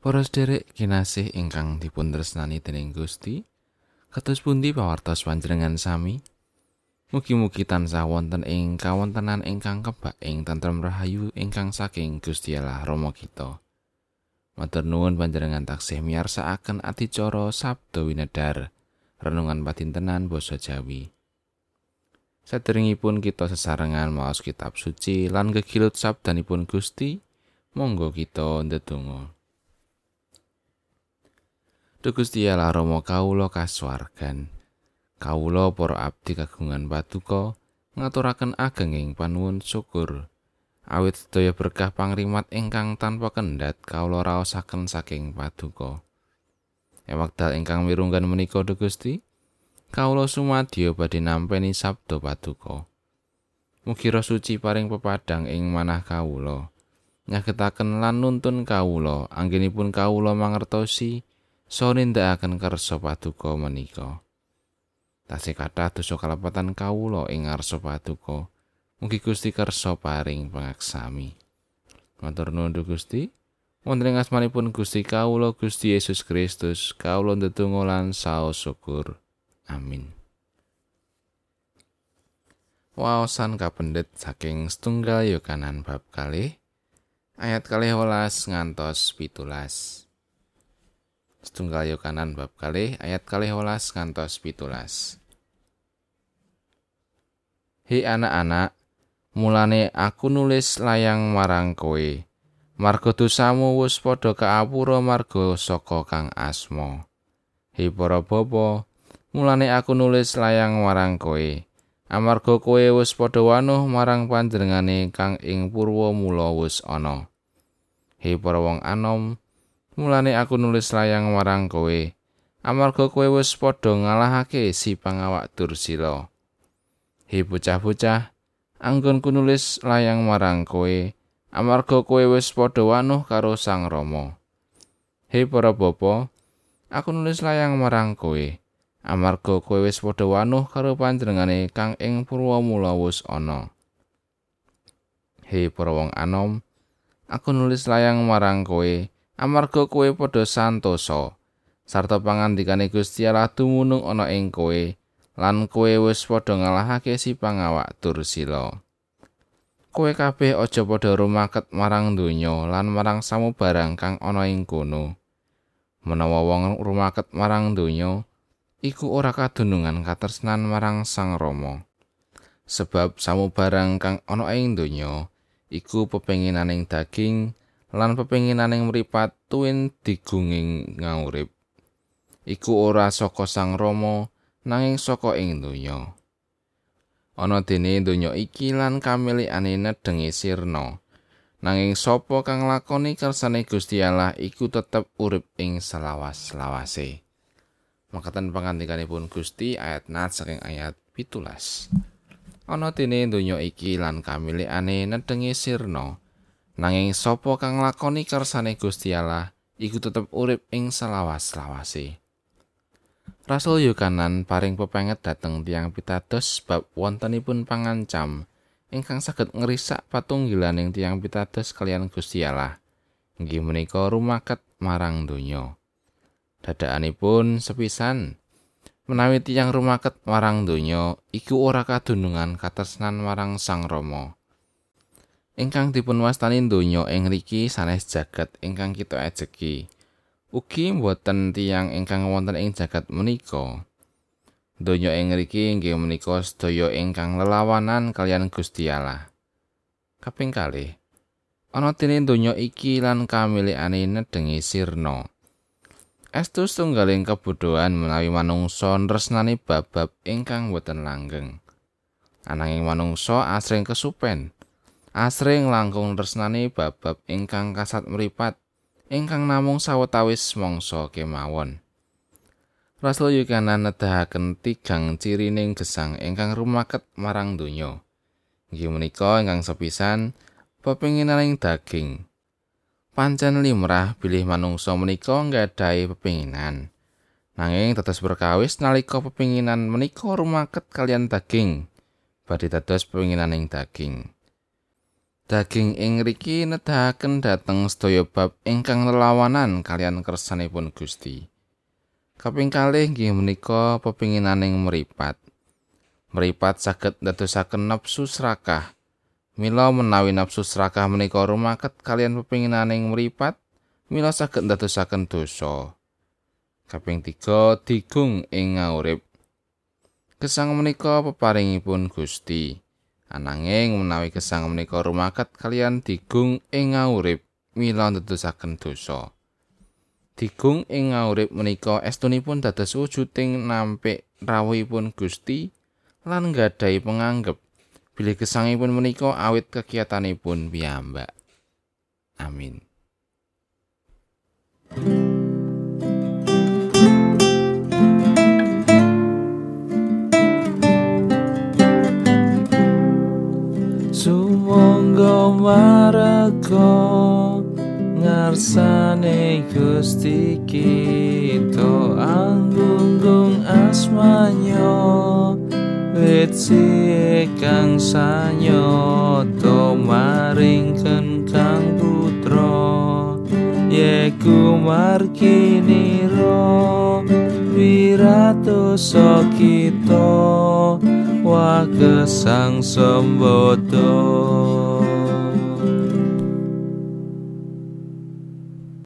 Para sederek kinasih ingkang dipun tresnani dening Gusti, kados pundi pawartos panjenengan sami? Mugi-mugi tansah wonten ing kawontenan ingkang kebak ing tentrem rahayu ingkang saking Gusti Allah Rama kita. Matur nuwun panjenengan taksih miyarsakaken adicara Sabda Winedar, renungan patintenan basa Jawi. Saderengipun kita sesarengan maos kitab suci lan kegilut sabdanipun Gusti, monggo kita ndedonga. Duh Gusti Allah Rama kawula kasuwargan. Kawula para abdi kagungan patuko ngaturaken agenging panuwun syukur. Awit sedaya berkah pangrimat ingkang tanpa kendhat kawula raosaken saking paduka. Ing wekdal ingkang mirunggan menika Duh Gusti, kawula sumadyo badhe nampeni sabda paduka. Mugi roh suci paring pepadang ing manah kawula. Nyagetaken lan nuntun kawula, anggenipun kawula mangertosi so nindakaken kersa paduka menika. Tasih kathah dosa kalepatan kawula ing ngarsa paduka. Mugi Gusti kersa paring pangaksami. Matur nuwun Gusti. Wonten ing asmanipun Gusti kawula Gusti Yesus Kristus, kawula ndedonga lan saos syukur. Amin. Waosan kapendet saking setunggal Yohanan bab kalih ayat kalih welas ngantos pitulas. Setunggal Yohanan bab kalih ayat kalih welas ngantos pitulas. He anak-anak, mulane aku nulis layang marang kowe. Marga dosamu wis padha kaapura marga saka kang asma. He para bapa, mulane aku nulis layang marang kowe. Amarga kowe wis padha wanuh marang panjenengane kang ing purwa mula wis ana. He para wong anom, Mulane aku nulis layang marang kowe. Amarga kowe wis padha ngalahake si pangawak Dursila. He bocah-bocah, anggonku nulis layang marang kowe. Amarga kowe wis padha wanuh karo Sang Rama. He para bapa, aku nulis layang marang kowe. Amarga kowe wis padha wanuh karo panjenengane kang ing purwa mula wis ana. He para wong anom, aku nulis layang marang kowe. Amarga kowe padha santosa sarta pangandikane Gusti Allah dumunung ana ing kowe lan kowe wis padha ngalahake si pangawak Dursila kowe kabeh aja padha rumaket marang donya lan marang samubarang kang ana ing kono. Menawa wong rumaket marang donya iku ora kadunungan katresnan marang Sang Rama. Sebab samubarang kang ana ing donya iku pepenginaning daging lan pepenginaning mripat tuwin digunging ngaurip. Iku ora saka sang rama nanging saka ing donya. Ana dene donya iki lan kamilikane nedhengi sirna. Nanging sapa kang lakoni kersane Gusti Allah iku tetep urip ing selawas-lawase. Makatan pangandikanipun Gusti ayat nat saking ayat pitulas. Ana dene donya iki lan kamilikane nedhengi sirna Nanging sapa kang lakoni kersane Gusti Allah iku tetep urip ing selawas-lawase. Rasul Yohanan paring pepenget dhateng tiang pitados bab wontenipun pangancam ingkang saged ngrisak patunggilaning tiang pitados kalian Gusti Allah. Inggih menika rumaket marang donya. Dadakanipun sepisan menawi tiang rumaket marang donya iku ora kadunungan katresnan marang Sang Rama. Ingkang dipun wastani donya ing riki sanes jagat ingkang kita ajeki. Ugi mboten tiyang ingkang wonten ing jagat menika. Donya ing riki inggih menika sedaya ingkang lelawanan kalian Gusti Allah. Kaping kalih, ana dene donya iki lan kamilikane nedhengi sirna. Estu tunggaling kebudhoan menawi manungsa nresnani bab-bab ingkang boten langgeng. Ananging manungsa asring kesupen. Asring langkung tresnani bab-bab ingkang kasat mripat ingkang namung sawetawis mangsa kemawon. Rasul Yohanan nedahaken tigang cirining gesang ingkang rumaket marang donya. Inggih menika ingkang sepisan pepinginaning daging. Pancen limrah bilih manungsa menika nggadahi pepinginan. Nanging tetes berkawis nalika pepinginan menika rumaket kalian daging. Badhe dados pepinginaning daging. Daging ing riki nedahaken dhateng sedaya bab ingkang lelawanan kalian kersanipun Gusti. Kaping kalih nggih menika pepinginaning meripat. Meripat saged ndadosaken nafsu serakah. Mila menawi nafsu serakah menika rumaket kalian pepinginaning meripat, mila saged ndadosaken dosa. Kaping tiga digung ing ngaurip. Kesang menika peparingipun Gusti. Ananging menawi gesang menika rumaket kalian digung ing ngaurip mila ndedosaken dosa. Digung ing ngaurip menika estunipun dados wujuding nampik rawuhipun Gusti lan nggadahi penganggep bilih gesangipun menika awit kegiatanipun piyambak. Amin. Marga ngarsane Gusti kita. Anggung asmanyo wit kang sanyoto. Maringken kang putra yeku markiniro wirato kita wa kesang sembodo